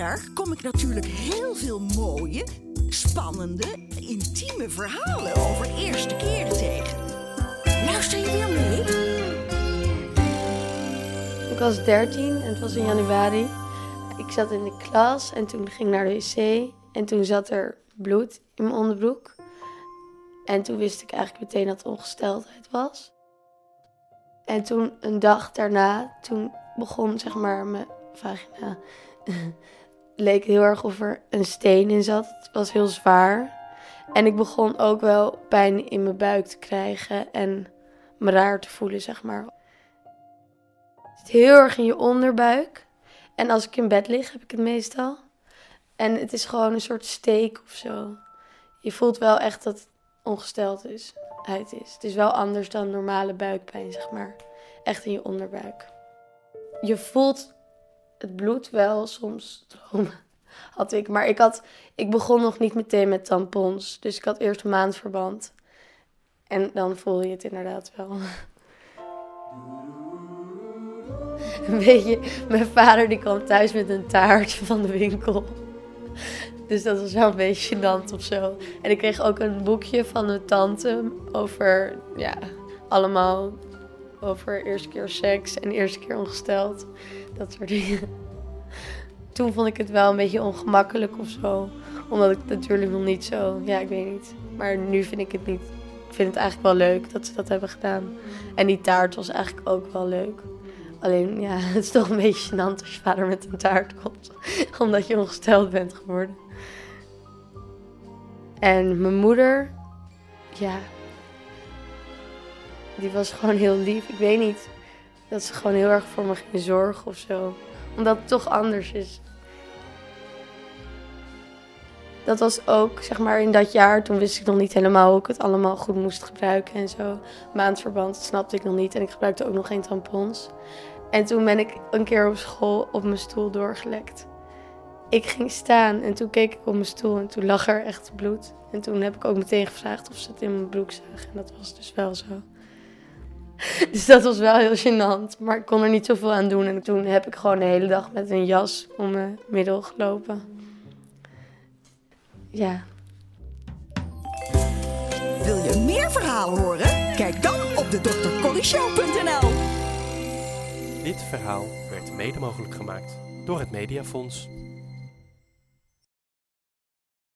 daar kom ik natuurlijk heel veel mooie, spannende, intieme verhalen over eerste keren tegen. Luister je weer mee? Ik was 13 en het was in januari. Ik zat in de klas en toen ging ik naar de wc. En toen zat er bloed in mijn onderbroek. En toen wist ik eigenlijk meteen dat het ongesteldheid was. En toen een dag daarna, toen begon zeg maar mijn vagina. leek heel erg of er een steen in zat. Het was heel zwaar. En ik begon ook wel pijn in mijn buik te krijgen en me raar te voelen, zeg maar. Het zit heel erg in je onderbuik. En als ik in bed lig, heb ik het meestal. En het is gewoon een soort steek of zo. Je voelt wel echt dat het ongesteld is. Het is. Het is wel anders dan normale buikpijn, zeg maar. Echt in je onderbuik. Je voelt het bloed wel soms stromen. Had ik. Maar ik, had, ik begon nog niet meteen met tampons. Dus ik had eerst een maandverband. En dan voel je het inderdaad wel. Weet je, mijn vader die kwam thuis met een taart van de winkel. Dus dat was wel een beetje gênant of zo. En ik kreeg ook een boekje van een tante over, ja, allemaal over eerste keer seks en eerste keer ongesteld. Dat soort dingen. Toen vond ik het wel een beetje ongemakkelijk of zo. Omdat ik natuurlijk nog niet zo, ja, ik weet niet. Maar nu vind ik het niet. Ik vind het eigenlijk wel leuk dat ze dat hebben gedaan. En die taart was eigenlijk ook wel leuk. Alleen, ja, het is toch een beetje gênant als je vader met een taart komt. Omdat je ongesteld bent geworden. En mijn moeder, ja, die was gewoon heel lief. Ik weet niet, dat ze gewoon heel erg voor me ging zorgen of zo. Omdat het toch anders is. Dat was ook, zeg maar, in dat jaar, toen wist ik nog niet helemaal hoe ik het allemaal goed moest gebruiken en zo. Maandverband, snapte ik nog niet. En ik gebruikte ook nog geen tampons. En toen ben ik een keer op school op mijn stoel doorgelekt. Ik ging staan en toen keek ik op mijn stoel en toen lag er echt bloed. En toen heb ik ook meteen gevraagd of ze het in mijn broek zagen. En dat was dus wel zo. Dus dat was wel heel gênant. Maar ik kon er niet zoveel aan doen. En toen heb ik gewoon de hele dag met een jas om mijn middel gelopen. Ja. Wil je meer verhalen horen? Kijk dan op de drcorryshow.nl Dit verhaal werd mede mogelijk gemaakt door het Mediafonds.